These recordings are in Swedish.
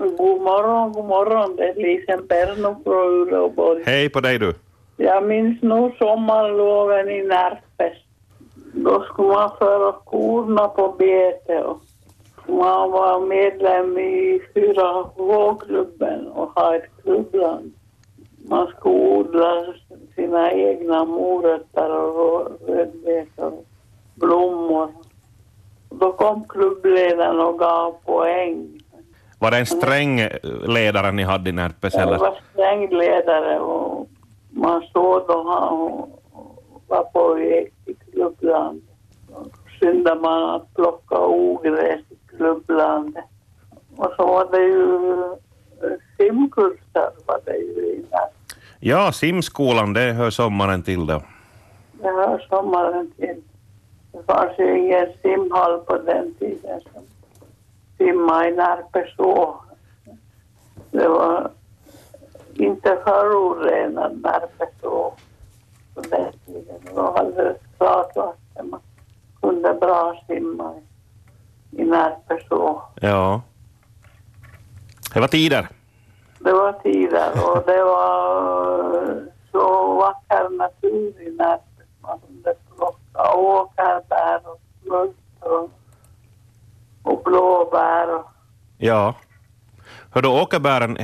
God morgon, god morgon. Det är Lisen Perno från Uleåborg. Hej på dig du. Jag minns nog sommarloven i Närpes. Då skulle man föra korna på bete och man var medlem i 4H-klubben och ha ett klubbland. Man skulle odla sina egna morötter och rödbetor och blommor. Då kom klubbledaren och gav poäng. Var det en sträng ledare ni hade i Närpes eller? var strängledare och man såg då han var på väg till klubblandet. Skyndade man att plocka ogräs i klubblandet. Och så var det ju eh, simkursar var det ju innan. Ja, simskolan, det hör sommaren till då. Det hör sommaren till. Det fanns ju ingen simhall på den tiden som simmade i Närpeså. Det var inte förorenad Närpeså på den tiden. Det var alldeles klart vatten. Man kunde bra simma i, Närpeså. Ja. Det var tider. Det var tider och det var så vacker natur i Närpes. Man kunde plocka åkerbär och smult och, blåbär. Ja. Hör du, åkerbären,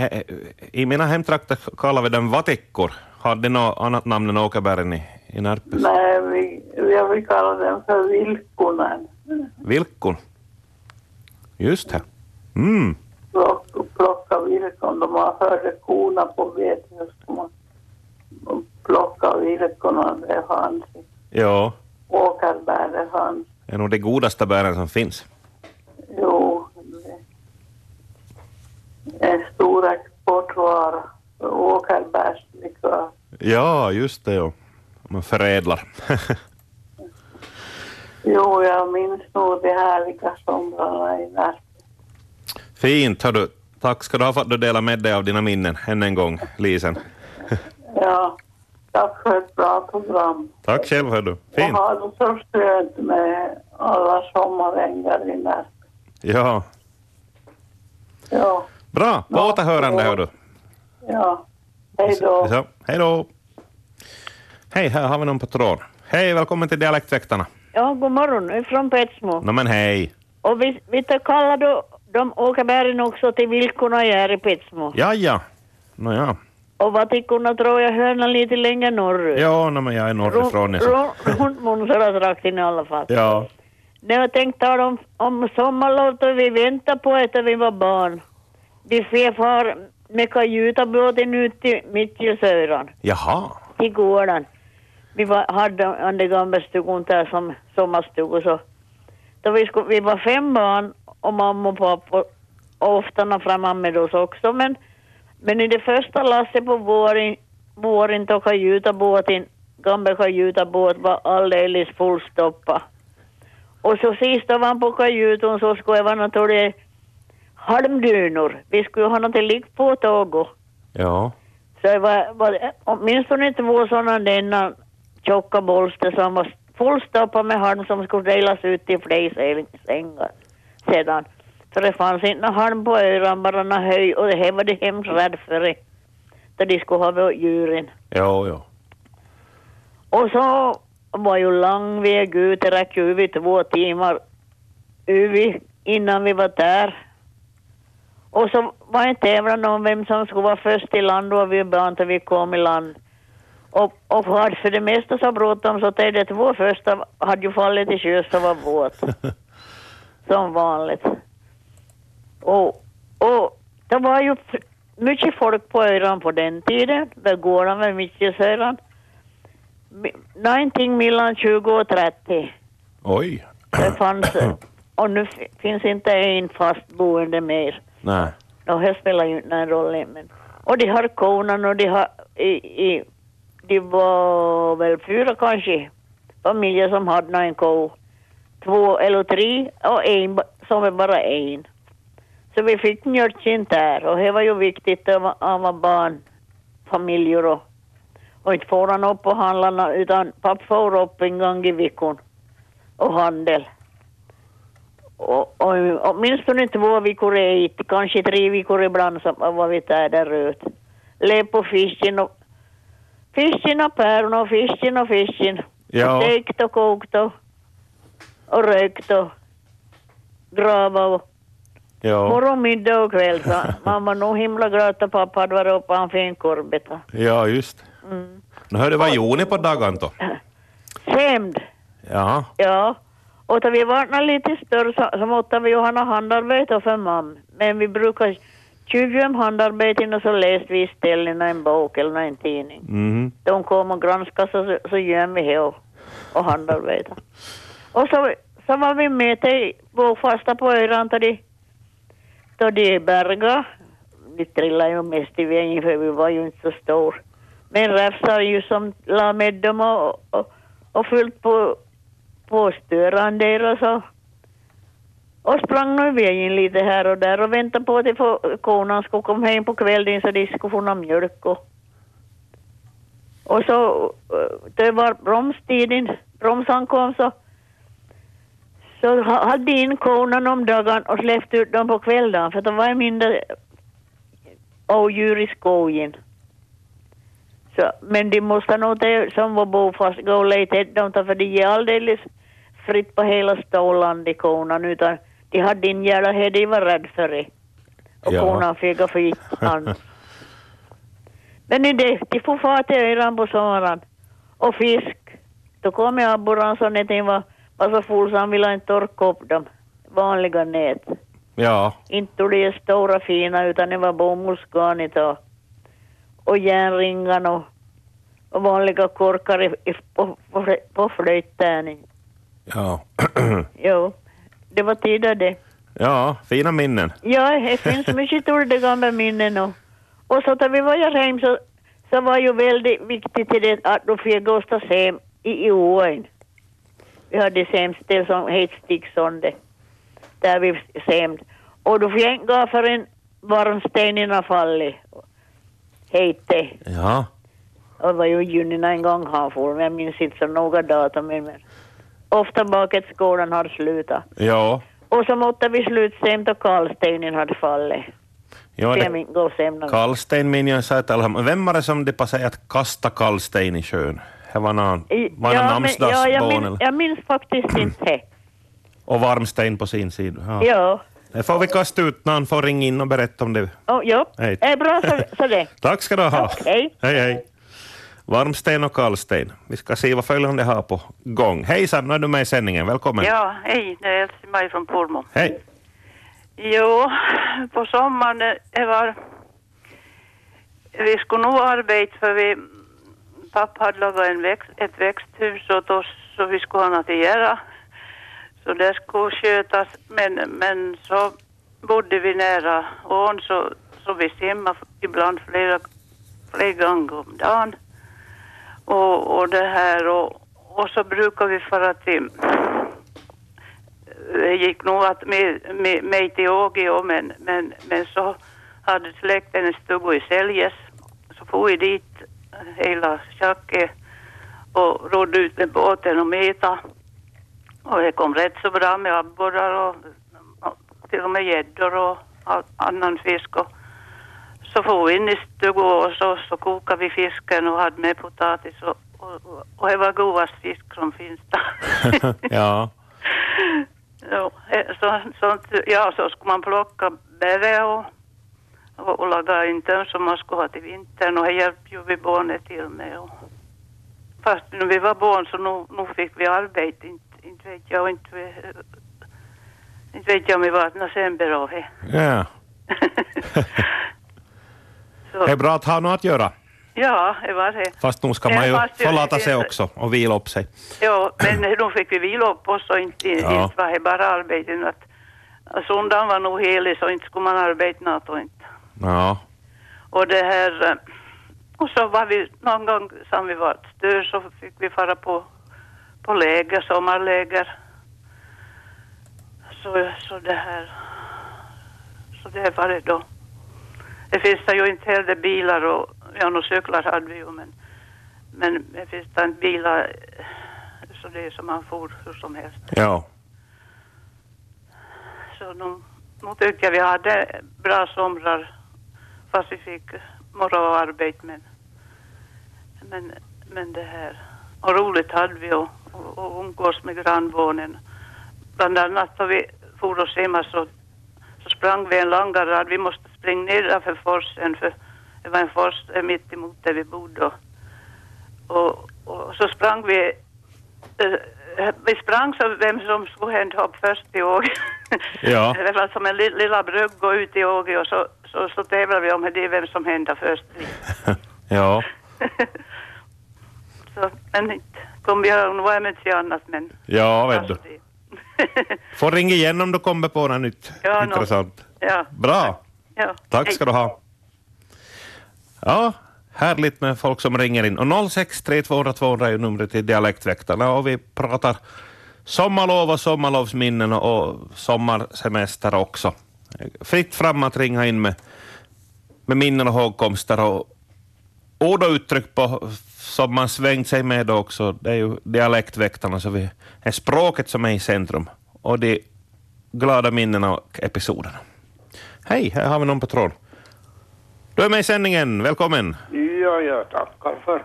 i mina hemtrakter kallar vi dem vatikkor. Hade de något annat namn än åkerbären i, i Närpes? nej, vi, vi, vi kallar dem för vilkonen. Vilkon. Just det. Mm. Plock, plocka vilkon. Då man hörde korna på bete så skulle man plocka vilkonen. Det fanns. Ja, Åkerbär det fanns. det är nog de godaste bären som finns. Jo, det är en stor exportvara. Åkerbärslikör. Ja, just det. Ja. Man förädlar. Jo, jag minns nog de härliga somrarna i Närke. Fint, hör du. Tack ska du ha för att du delar med dig av dina minnen än en gång, Lisen. Ja, tack för ett bra program. Tack själv, hör du. Jag Fint. har det så skönt med alla sommarängar i Närke. Ja, Ja, bra. På Ja, återhörande, hör du. ja. Hej då. Hej då. Hej, här har vi någon på tråd. Hej, välkommen till Dialektväktarna. Ja, god morgon. Från Petsmo. Nå men hej. Och vi, vi tar kallar då de åkerbären också till vilkorna här i Petsmo. Ja, ja. Nå ja. Och vatikorna tror jag hörna lite längre norrut. Ja, nå men jag är norrifrån. Runt- Så. runt- Runt Monsaratrakten i alla fall. Ja. När jag tänkte tala om, om sommarlov då vi väntade på när vi var barn. Vi far med kajutabåten ut till Mittelsöran, Jaha. till gården. Vi var, hade den gamla stugan där som sommarstuga så. Då vi, skulle, vi var fem barn och mamma och pappa och ofta framme med oss också. Men, men i det första lasset på våren, våren då kajutabåten, gamla kajutabåt var alldeles fullstoppad. Och så sist då var han på kajuten så skulle det vara halmdynor. Vi skulle ha något likt på tåget. Ja. Så det var, var åtminstone två sådana denna tjocka bolster som var fullstoppade med halm som skulle delas ut till fler säng- sängar sedan. För det fanns inte någon halm på öran, bara någon höj och det här var de hemskt rädda för det. Då de skulle ha djuren. Jo, jo. Och så var ju lång väg ut, det räckte ju över två timmar över innan vi var där. Och så var en tävlan om vem som skulle vara först i land och vi till vi kom i land. Och, och för, för det mesta så bråttom så det de två första hade ju fallit i sjö så var våt. Som vanligt. Och, och det var ju mycket folk på öran på den tiden, där gården var Mittelsöran. Mi- Någonting mellan 20 och 30. Oj. Det fanns, och nu finns inte en fast boende mer. Nej. Och det spelar ju inte någon roll. Men. Och de har konan och de har, i, i, de var väl fyra kanske familjer som hade en ko. Två eller tre och en som är bara en. Så vi fick mjölk där och det var ju viktigt att man vara barnfamiljer och, och inte får han upp och handlarna utan pappa får upp en gång i veckan och handel. Och, och, åtminstone två veckor är hit, kanske tre veckor ibland så var vi där där ut. Lev på fisken och fisken och päron och fisken och fisken. Ja. Stekt och kokt och, och rökt och grava och Ja, morgon, middag och kväll. Så man var nog himla glad att pappa hade varit uppe på en fin korbeta. ja just. Mm. Nu hörde vad gjorde ni på dagen då? Sämd. Ja, Ja, och då vi var lite större så, så måste vi ju ha något handarbete för mamma. Men vi brukar tjugo om handarbeten och så läste vi istället en bok eller en tidning. mhm. De kom och granskade så, så gör vi det och, och handarbetade. Och så, så var vi med till bokfasta på öarna då de, då de berga. Vi trillade ju mest i vägen för vi var ju inte så stor. Men räfsar ju som la med dem och, och, och fullt på, på störan där och så. Och sprang nu vägen lite här och där och väntade på att få- konan skulle komma hem på kvällen så de skulle få någon mjölk och och så, det var bromstiden, bromsan kom så, så hade de in konan om dagen och släppte ut dem på kvällen för det var mindre odjur i skogen. Så, men de måste nog det som var bofast gå och leta dem för de är alldeles fritt på hela Ståland i konan utan de hade en jävla här de var rädd för det. Och Ja. konan fick och fick han. Men det, de får fara till öarna på sommaren. Och fisk. Då kom jag abborran så när var, var så full så han ville inte torka upp dem. Vanliga nät. ja, Inte de stora fina utan det var bomullsgarnet och, och järnringan och, och vanliga korkar i, i, på, på, på flöjttärning. ja. Jo, det var tider det. ja, fina minnen. Ja, det finns mycket till gamla minnen och, och så när vi var här hem så, så var ju väldigt viktigt till det att då fick gåstas hem i, i ån. Vi hade sämstel som hette Sticksonde. Där vi sämd. Och då fick jag inte gå förrän varmstenen har fallit. Hette. Ja, Och det var ju junina en gång han for, men jag minns inte så noga datum. Men ofta bakåt skolan hade slutat. ja. Och så måste vi slutsämt och kalstenen hade fallit. jag det, sämna. kallsten minns jag honom. Vem var det som det passade att kasta kallsten i sjön? Det var någon, var ja, men, ja, jag, namnsdagsbarn minns, eller? jag minns faktiskt inte. Och varmsten på sin sida. Ja. Ja. Det får vi kasta ut han får ringa in och berätta om det. Oh, ja. Hej. Är bra så, så det. Tack ska du ha. Tack, hej. Hej, hej. Varmsten och kallsten. Vi ska se vad följande har på gång. Hejsan, nu är du med i sändningen. Välkommen. Ja, hej, det är Else-Maj från Pormo. Hej. Jo, på sommaren det- det var... Vi skulle nog arbeta för vi... Pappa hade lagat en växt, ett växthus åt oss så vi skulle ha något att göra. Så det skulle skötas men, men så bodde vi nära ån så, så vi simmade ibland flera, flera gånger om dagen. Och, och det här och, och så brukar vi fara till det gick nog att med, med, med till Ågio men, men, men så hade släkten en stuga i Säljes. Så for vi dit hela tjacket och rodde ut med båten och meta. Och det kom rätt så bra med abborrar och, och till och med gäddor och annan fisk. Och, så for vi in i stugan och så, så kokade vi fisken och hade med potatis och, och, och, det var godast fisk som finns där. ja. Ja, eh, så, sånt, ja, så skulle man plocka bär och, och, och laga intern som man skulle ha till vintern och det hjälpte ju vi barnen till med. Och, fast när vi var barn så nu, nu fick vi arbete, inte, inte vet jag, inte, inte vet jag om vi sämre av det. ja. Det är bra att ha något att göra. ja, det var det. Fast nu ska man ju förlata sig också och vila upp sig. Ja, men då fick vi vila upp oss och inte, Ja. inte var det bara arbete. Att, söndagen var nog helig så inte skulle man arbeta något och inte. Ja. Och det här, eh, och så var vi någon gång som vi var stör så fick vi fara på, på läger, sommarläger. Så, så det här, så det var det då. Det finns det ju inte heller bilar och, ja, några cyklar hade vi ju men, men det finns det inte bilar så det är som man får hur som helst. Ja. alltså nu, nu tycker jag vi hade bra somrar fast vi fick morgonarbete men, men, men det här och roligt hade vi och, och, och umgås med grannbarnen. Bland annat då vi for oss hemma så, så sprang vi en långa rad. Vi måste springa nedanför forsen för det var en fors mitt emot där vi bodde. Och, och, så sprang vi eh, vi sprang så vem som skulle hända upp först i Åge. Ja. det var som en li, lilla brygg gå ut i Åge och så, så, så tävlade vi om det är vem som händer först. ja. så, men inte kom vi nu var jag inte till annat men... Ja, vet du. Får ringa igen om du kommer på något nytt Ja, intressant. ja, Bra. ja. Tack ska du ha. Ja, härligt med folk som ringer in. Och 063 200 200 är numret till Dialektväktarna och vi pratar sommarlov och sommarlovsminnen och sommarsemester också. Fritt fram att ringa in med, med minnen och hågkomster och ord och uttryck på, som man svängt sig med också. Det är ju Dialektväktarna, så vi är språket som är i centrum och de glada minnena och episoderna. Hej, här har vi någon på tråd. Du är med i sändningen, välkommen. Ja, jag tackar för,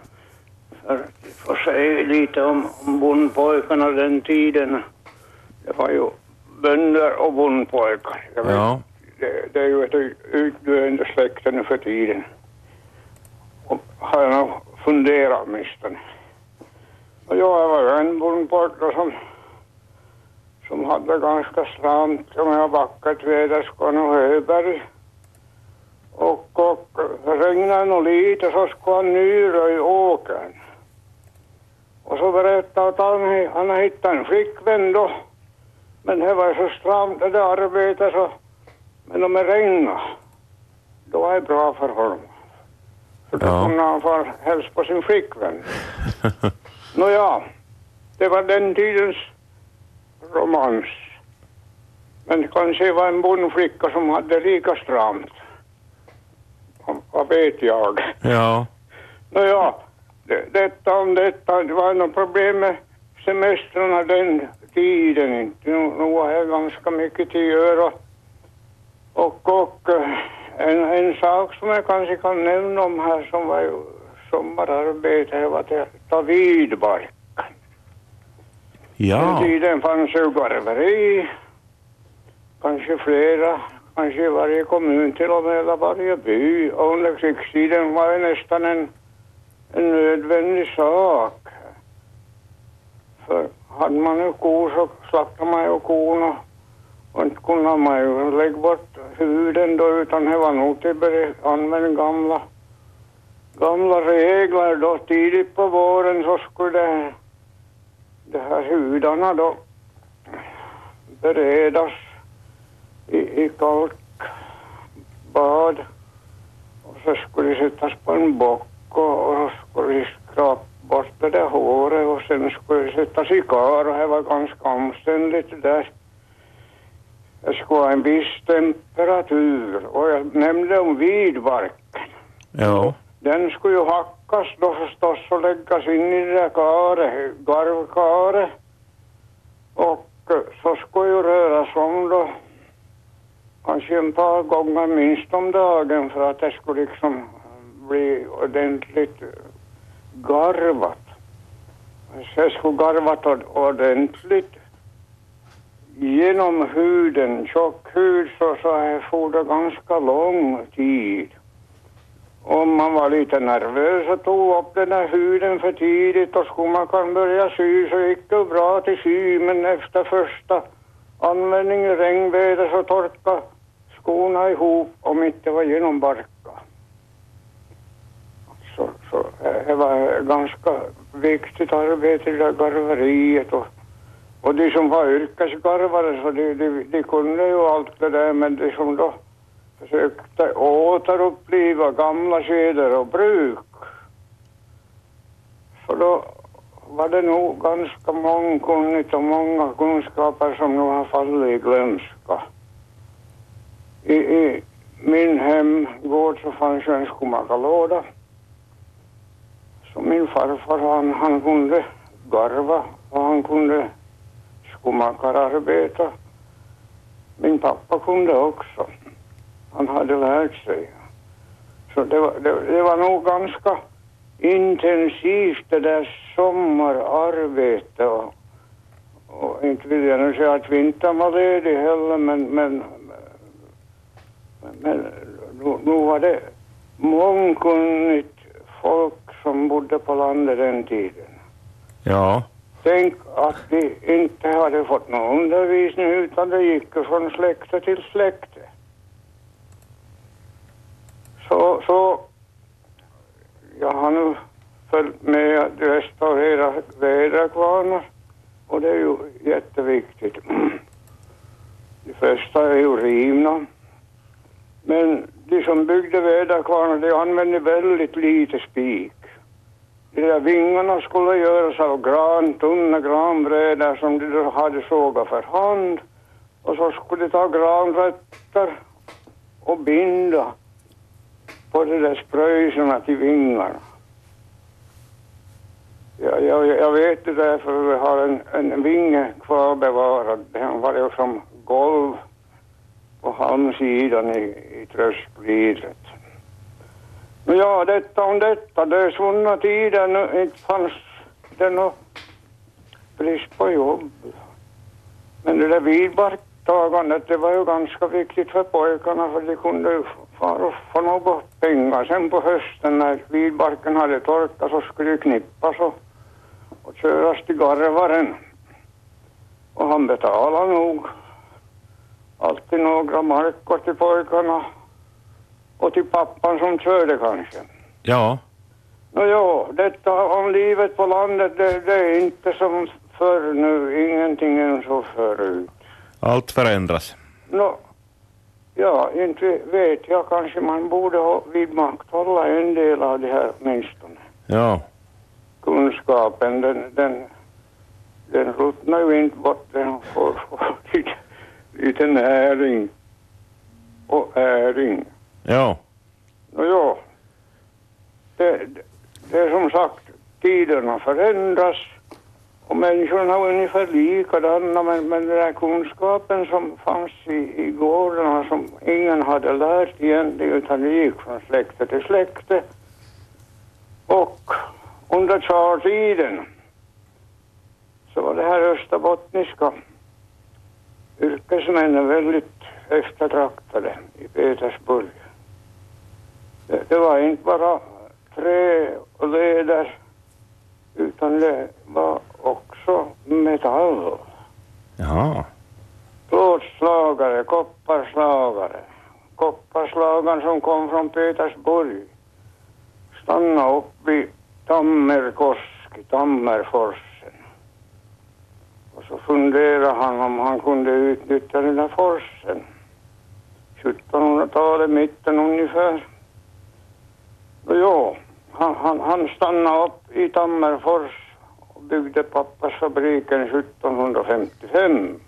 för att får säga lite om, om bondpojkarna den tiden. Det var ju bönder och bondpojkar. Ja. det, det är ju ett utdöende släkte nu för tiden. Och har fundera åtminstone. Och jag var en bondpojke som, som hade ganska stramt om jag vackert väder skulle och Höberg. Och, och regnade nog lite så skulle han nyröja åkern. Och så berättade att han, han har hittat en flickvän då. Men det var så stramt det där arbetet så. Men om det regnade, då var det bra för honom. Då Ja. han få hälsa på sin flickvän. Nåja, det var den tidens romans. Men kanske var en bondflicka som hade lika stramt. Vad- vet jag? Ja. Nåja, det, detta om detta. Det var något problem med semestrarna den tiden. Nu, nu har jag ganska mycket till att göra. Och, och eh, en, en sak som jag kanske kan nämna om här som var ju sommararbete, det var att ta vidbark. Den Ja. tiden fanns ju garveri, kanske flera, kanske i varje kommun till och med, eller varje by. Och under krigstiden var det nästan en, en nödvändig sak. För hade man ju kor så slaktade man ju korna och och inte kunde man ju lägga bort huden då utan det var nog till att använda gamla, gamla regler då tidigt på våren så skulle det de här hudarna då beredas i, i kalkbad. och så skulle de sättas på en bock och, och så skulle de skrapa bort det där håret och sen skulle de sättas i kar och det var ganska omständigt det där. Det skulle ha en viss temperatur och jag nämnde om vidbarken. Ja. Den skulle ju hackas då förstås och läggas in i det där karet, garvkaret. Och eh, så skulle ju röras om då kanske en par gånger minst om dagen för att det skulle liksom bli ordentligt garvat. Så det skulle garvat ord- ordentligt genom huden, tjock hud, så, så här for det ganska lång tid. Om man var lite nervös och tog upp den här huden för tidigt och skulle man kan börja sy så gick det bra till sy men efter första användning i regnväder så torkade skorna ihop om inte var genombarka. Så, så det var ganska viktigt arbete i det garveriet och, och de som var yrkesgarvare så de, de, de kunde ju allt det där men de som då försökte återuppliva gamla seder och bruk. Så då var det nog ganska mångkunnigt och många kunskaper som nu har fallit i glömska. I, I min hemgård så fanns ju en skomakarlåda. Så min farfar han, han kunde garva och han kunde skomakararbeta. Min pappa kunde också. Han hade lärt sig. Så det var, det, det var nog ganska intensivt det där sommararbetet. och, och inte vill jag nu säga att vintern var ledig heller men, men, men, men nu var det mångkunnigt folk som bodde på landet den tiden. Ja. Tänk att de inte hade fått någon undervisning utan det gick ju från släkte till släkte. Så, så jag har nu följt med att restaurera väderkvarnar och det är ju jätteviktigt. De flesta är ju rivna. Men de som byggde väderkvarnar de använde väldigt lite spik. De där vingarna skulle göras av gran, tunna granbrädor som de hade sågat för hand. Och så skulle de ta granrötter och binda på de där spröjserna till vingarna. Jag, jag, jag vet det därför vi har en, en vinge kvar bevarad. Den var ju som golv på halmsidan i, i tröskvidret. Ja, detta om detta. Det är svunna tider nu. Inte fanns det någon brist på jobb. Men det där vidbarktagandet, det var ju ganska viktigt för pojkarna för de kunde ju fara och få något pengar. Sen på hösten när vidbarken hade torkat så skulle det knippas och, och köras till garvaren. Och han betalade nog alltid några markor till pojkarna och till pappan som körde kanske. Ja. Nå jo, detta om livet på landet, det, det är inte som förr nu. Ingenting är så förut. Allt förändras. Nå, ja, inte vet jag. Kanske man borde ha vidmakthålla en del av det här åtminstone. Ja. Kunskapen, den, den, den ruttnar ju inte bort. Den får, får lite, lite näring och äring. Ja. No jo, det, det, det är som sagt, tiderna förändras och människorna är ungefär likadana men, men den där kunskapen som fanns i, i gårdarna som ingen hade lärt egentligen utan det gick från släkte till släkte. Och under tsartiden så var det här österbottniska yrkesmännen väldigt eftertraktade i Petersburg. Det, var inte bara trä och läder utan det var också metall. Jaha. Plåtslagare, kopparslagare. Kopparslagaren som kom från Petersburg stannade upp vid Tammerkoski, Tammerforsen. Och så funderade han om han kunde utnyttja den där forsen. 1700-talet, mitten ungefär. Jo, han, han, han stannade upp i Tammerfors och byggde pappas fabriken 1755.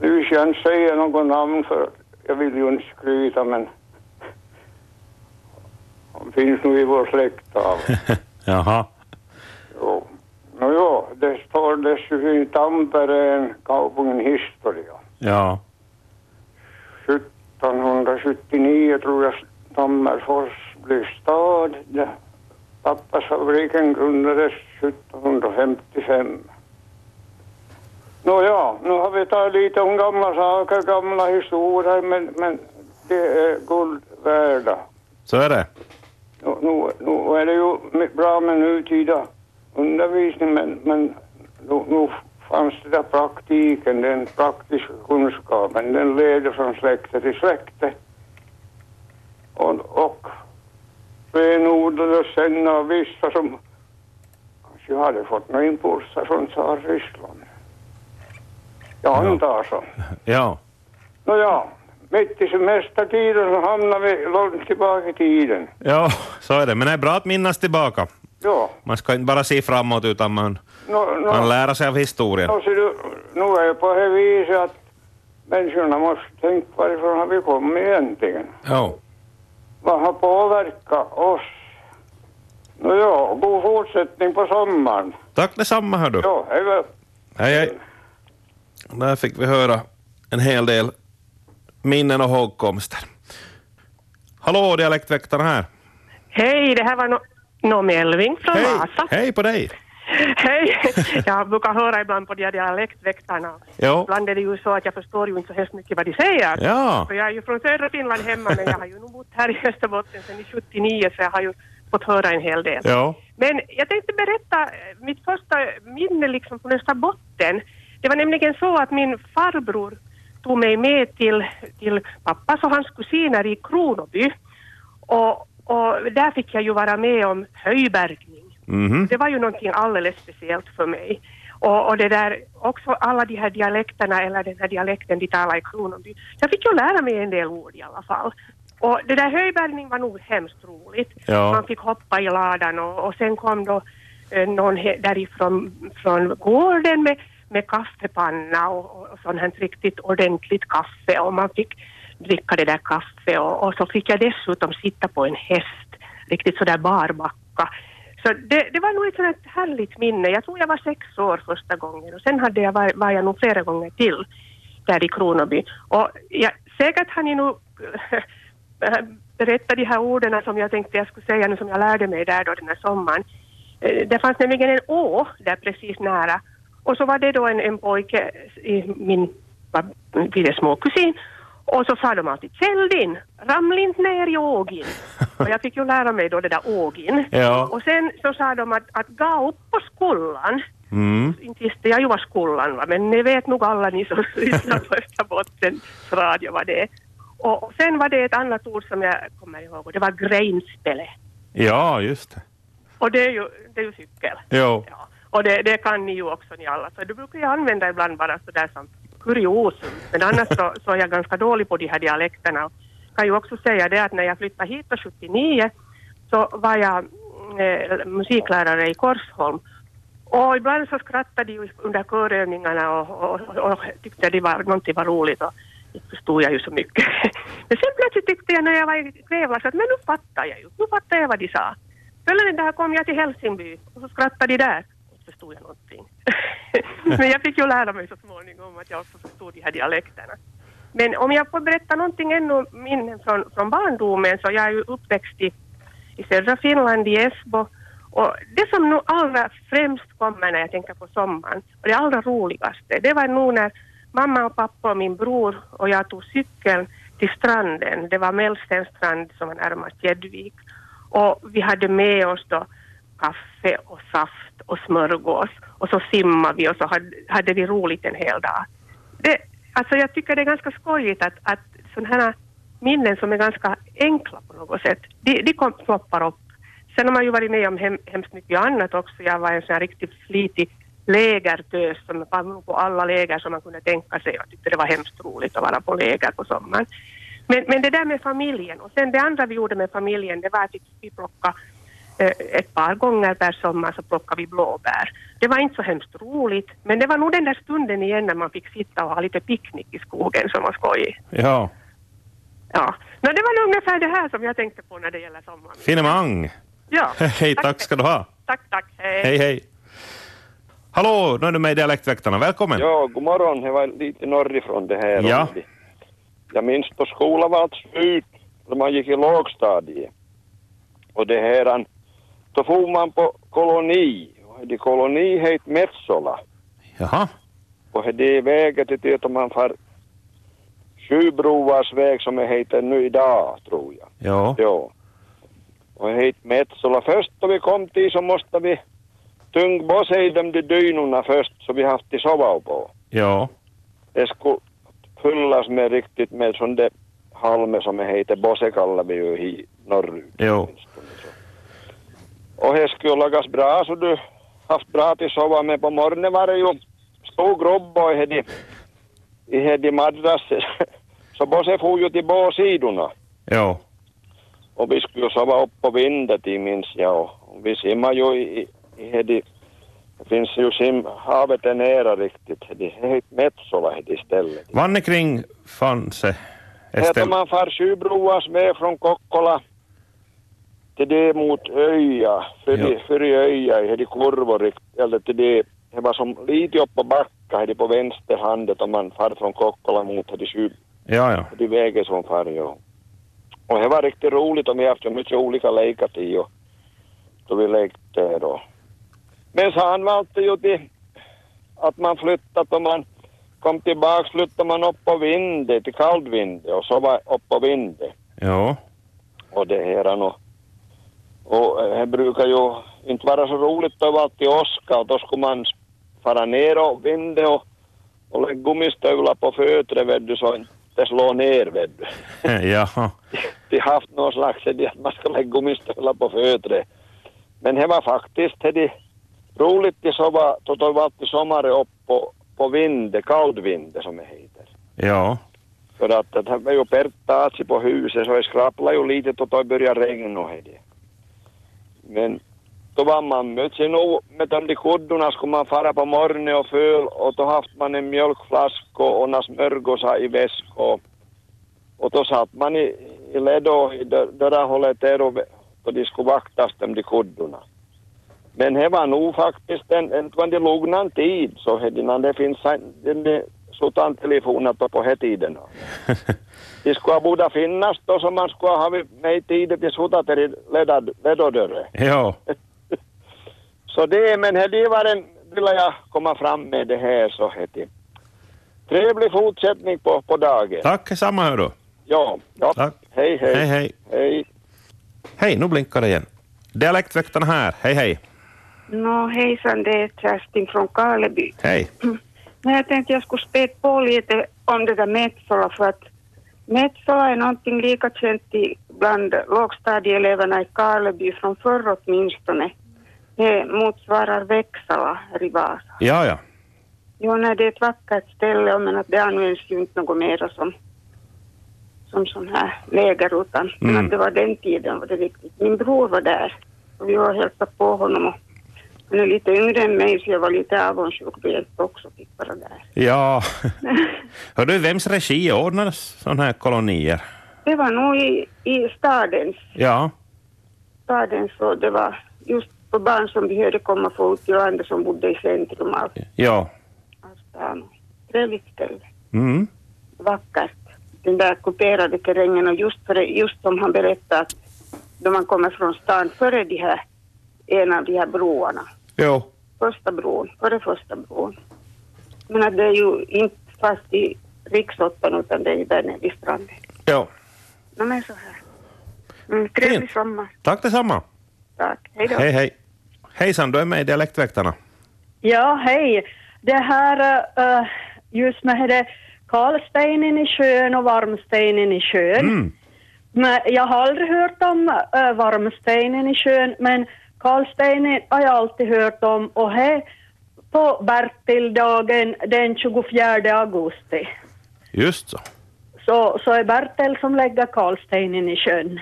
Nu ska jag inte säga något namn för jag vill ju inte skryta men han finns nog i vår släkt av. Jaha. Jo. No, jo, det står dessutom i Tampereen kaupungin historia. Ja. 1779 tror jag Tammerfors blev stad. Där pappas fabriken grundades 1755. Nåja, nu har vi tagit lite om gamla saker, gamla historier, men, men det är guld värda. Så är det. Nu, nu, nu är det ju bra med nutida undervisning, men, men nu, nu fanns det där praktiken, den praktiska kunskapen, den leder från släkte till släkte. Och, och renodlades sen av vissa som kanske hade fått några impulser från Tsar-Ryssland. Jag antar så. Ja. Nåja, mitt i semestertiden så hamnar vi långt tillbaka i tiden. Ja, så är det. Men det är bra att minnas tillbaka. Ja, Man ska inte bara se framåt utan man nå, nå, kan lära sig av historien. ser du, nu är det på det viset att människorna måste tänka varifrån har vi kommit egentligen? Ja. Vad har påverkat oss? Nåja, god fortsättning på sommaren. Tack detsamma hör du. Ja, hej väl. Hej hej. Där fick vi höra en hel del minnen och hågkomster. Hallå, dialektväktarna här. Hej, det här var no, no Melving från Hej, Vasa. hej på dig. Hej! Jag brukar höra ibland på de här dialektväktarna. Jo. Ibland är det ju så att jag förstår ju inte så hemskt mycket vad de säger. Ja, För jag är ju från södra Finland hemma men jag har ju nog bott här i Österbotten sedan i 79 så jag har ju fått höra en hel del. ja, Men jag tänkte berätta mitt första minne liksom från Österbotten. Det var nämligen så att min farbror tog mig med till, till pappas och hans kusiner i Kronoby. Och, och där fick jag ju vara med om höjbergning. Mhm, Det var ju någonting alldeles speciellt för mig. Och, och det där, också alla de här dialekterna, eller den här dialekten de talar i Kronoby. Jag fick ju lära mig en del ord i alla fall. Och det där höjbärgning var nog hemskt roligt. Ja. Man fick hoppa i ladan och, och sen kom då eh, någon därifrån från gården med, med kaffepanna och, och, och sånt här riktigt ordentligt kaffe och man fick dricka det där kaffe och, och så fick jag dessutom sitta på en häst, riktigt sådär barbacka. Så det, det var nog ett sådant härligt minne. Jag tror jag var sex år första gången och sen hade jag, var, var jag nog flera gånger till där i Kronoby. Och jag, säkert har ni nog berättat de här orden som jag tänkte jag skulle säga nu som jag lärde mig där då den här sommaren. Eh, det fanns nämligen en å där precis nära och så var det då en, en pojke, i min vad blir det, småkusin och så sa de alltid Kjeldin, ramla inte ner i ågin. Och jag fick ju lära mig då det där ågin. Ja. Och sen så sa de att, att gå upp på skullan mm, inte visste jag ju vad skolan var, men ni vet nog alla ni som lyssnar på Österbottens radio vad det är. Och, och sen var det ett annat ord som jag kommer ihåg och det var greinspele. ja, just det. Och det är ju, det är ju cykel. Jo, Ja. Och det, det kan ni ju också ni alla, så det brukar jag använda ibland bara sådär som kuriosum. Men annars så, så är jag ganska dålig på de här dialekterna. Och kan ju också säga det att när jag flyttade hit 79 så var jag eh, musiklärare i Korsholm och ibland så skrattade de under körövningarna och, och, och, och tyckte det var, någonting var roligt och inte förstod jag ju så mycket. Men sen plötsligt tyckte jag när jag var i Kvävla så att men nu fattar jag ju, nu fattar jag vad de sa. Följande dag kom jag till Helsingby och så skrattade de där. Förstod jag någonting. Men jag fick ju lära mig så småningom att jag också förstod de här dialekterna. Men om jag får berätta någonting ännu minnen från, från barndomen så jag är ju uppväxt i, i södra Finland, i Esbo. Och det som nog allra främst kommer när jag tänker på sommaren, och det allra roligaste, det var nog när mamma och pappa och min bror och jag tog cykeln till stranden. Det var Mellstenstrand som var närmast Gäddvik. Och vi hade med oss då kaffe och saft och smörgås. Och så simmade vi och så hade, hade vi roligt en hel dag. Det, alltså jag tycker det är ganska skojigt att, att sådana här minnen som är ganska enkla på något sätt, de, de kom, ploppar upp. Sen har man ju varit med om hem, hemskt mycket annat också. Jag var en sån här riktigt flitig lägertös som var på alla läger som man kunde tänka sig. Jag tyckte det var hemskt roligt att vara på läger på sommaren. Men, men det där med familjen och sen det andra vi gjorde med familjen det var att vi plockade ett par gånger per sommar så plockade vi blåbär. Det var inte så hemskt roligt men det var nog den där stunden igen när man fick sitta och ha lite picknick i skogen som var skojigt. ja. Ja, no, det var nog ungefär det här som jag tänkte på när det gäller sommaren. Finemang. Ja, Hej, tack ska du ha. tack, tack, hej. Hej, hej. Hallå, nu är du med i Dialektväktarna. Välkommen. Ja, god morgon. Det var lite norrifrån det här. Ja. Jag minns då skolan var slut, då man gick i lågstadiet. Och det här, då får man på koloni. Det koloni heter Metsola. Jaha. Och det är vägen till det om man far Sjubrovars väg som det heter nu idag, tror jag. Ja. Ja. Och heter Metsola. Först då vi kom till så måste vi tungbossa i de där dynorna först så vi haft att sova på. Ja. Det skulle fyllas med riktigt med sån där halme som det heter, bosse kallar vi ju i norrut. Jo. Och det skulle lagas bra så du haft bra till sova med på morgonen var det ju stor grupp och hade i hade madrasser. Så bosse for ju till båda sidorna. Jo. Och vi skulle sova upp på vinden minns jag. Och vi simmar ju i, i hade, det finns ju sim, havet är nära riktigt. Det heter Metsola det istället. Vanne kring fanns det. Estel. man far Sjubroas med från Kokkola till det mot Öja, för, Ja. för Öja, i de kurvor, rikt- eller till det, det var som lite upp på backa här på vänster handet om man far från Kokkola mot i syd, Ja, ja. de vägen som far ja. Och det var riktigt roligt och vi har haft så mycket olika lekar till och då vi lekte då. Men så han valde ju till att man flyttat och man kom tillbaks flyttade man upp på vinden till kallvinden och så var upp på vinden Ja. och det här och, och eh, det brukar ju inte vara så roligt överallt i åska och då skulle man fara ner och vinda och, och lägga gummistövlar på fötterna vet du så inte slå ner vet du. Jaha. De har haft någon slags idé att man ska lägga gummistövlar på fötterna. Men det var faktiskt det de, roligt det så var, då var alltid sommaren upp på, på vinde, kallvinde som det heter. Ja. För att det var ju perttaatsi på huset så det skrapplade ju lite då det började regna och det. Men då var man med Sen nog med de där kuddorna skulle man fara på morgonen och föl och då haft man en mjölkflaska och några smörgåsar i väskan och, då satt man i, i led och i dö- där och, och de skulle vaktas de där kuddorna. Men det var nog faktiskt en, en, en, en lugnan tid så det, innan det finns sotan telefonen då på de tiderna. De skulle borde finnas då som man skulle ha med i tiden till sotat i ledad- ledodörren. Ja. Så det, men här det var en, vill jag komma fram med det här så heter Trevlig fortsättning på, på dagen. Tack samma hör du. Ja, ja. Tack. Hej, hej. Hej, hej. Hej. Hej, nu blinkar det igen. Dialektväktarna här. Hej, hej. Nå, hejsan, det är Kerstin från Karleby. Hej. Men jag tänkte jag skulle spä på lite om det där Metsola för att Metsola är någonting lika känt bland lågstadieeleverna i Karleby från förr åtminstone. Det motsvarar Växala här i Vasa. Ja, ja. Jo, nej, det är ett vackert ställe men att det används ju inte något mera som, som sån här lägerrutan. Men Mm. att det var den tiden var det viktigt. Min bror var där och vi var och hälsade på honom och han är lite yngre än mig så jag var lite avundsjuk jag inte också fick vara där. Ja. Hör du, vems regi ordnas sådana här kolonier? Det var nog i, i stadens, Ja. stadens och det var just för barn som behövde komma ut till landet som bodde i centrum av, Ja. av stan. Trevligt ställe. Mm. vackert. Den där kuperade terrängen och just, för, just som han berättade att då man kommer från stan före de här, en av de här broarna, Jo. första bron, före första bron. Men att det är ju inte fast i riksåttan utan det är där nere vid stranden. Jo. No, men så här. Mm, trevlig Fint. sommar. Tack detsamma. Tack. Hej då. Hej, hej. Hejsan, du är med i Dialektväktarna. Ja, hej. Det här uh, just med det kalsteinen i sjön och varmsteinen i sjön. Mm. Men jag har aldrig hört om uh, varmsteinen i sjön, men kalsteinen har jag alltid hört om och här på Bertildagen den 24 augusti. Just så. Så, så är Bertil som lägger kalsteinen i sjön.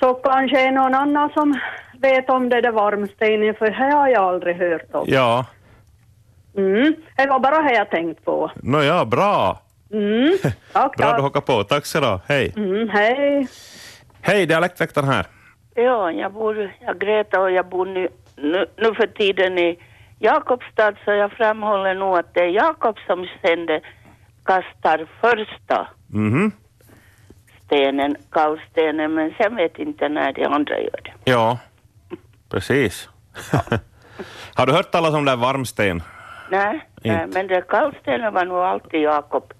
Så kanske är någon annan som vet om det där varmsteinen, för det har jag aldrig hört om. Ja. Mm, det var bara det jag tänkt på. Nåja, bra. Mm, tack, Bra du tack. hakar på. Tack så du Hej. Mm, hej. Hej, Dialektväktaren här. Ja, jag bor, jag Greta och jag bor nu, nu, nu för tiden i Jakobstad så jag framhåller nog att det är Jakob som sen kastar första Mhm. stenen, kallstenen, men sen vet inte när de andra gör det. Ja, precis. Har du hört talas om det där varmsten? Nej, nej men det kallstenen var nog alltid Jakob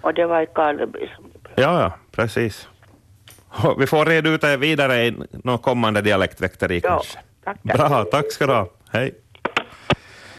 och det var i Karleby som Ja, ja, precis. Vi får reda ut det vidare i någon kommande dialektväkteri Ja, kanske. tack, tack. Bra, tack ska du ha. Hej.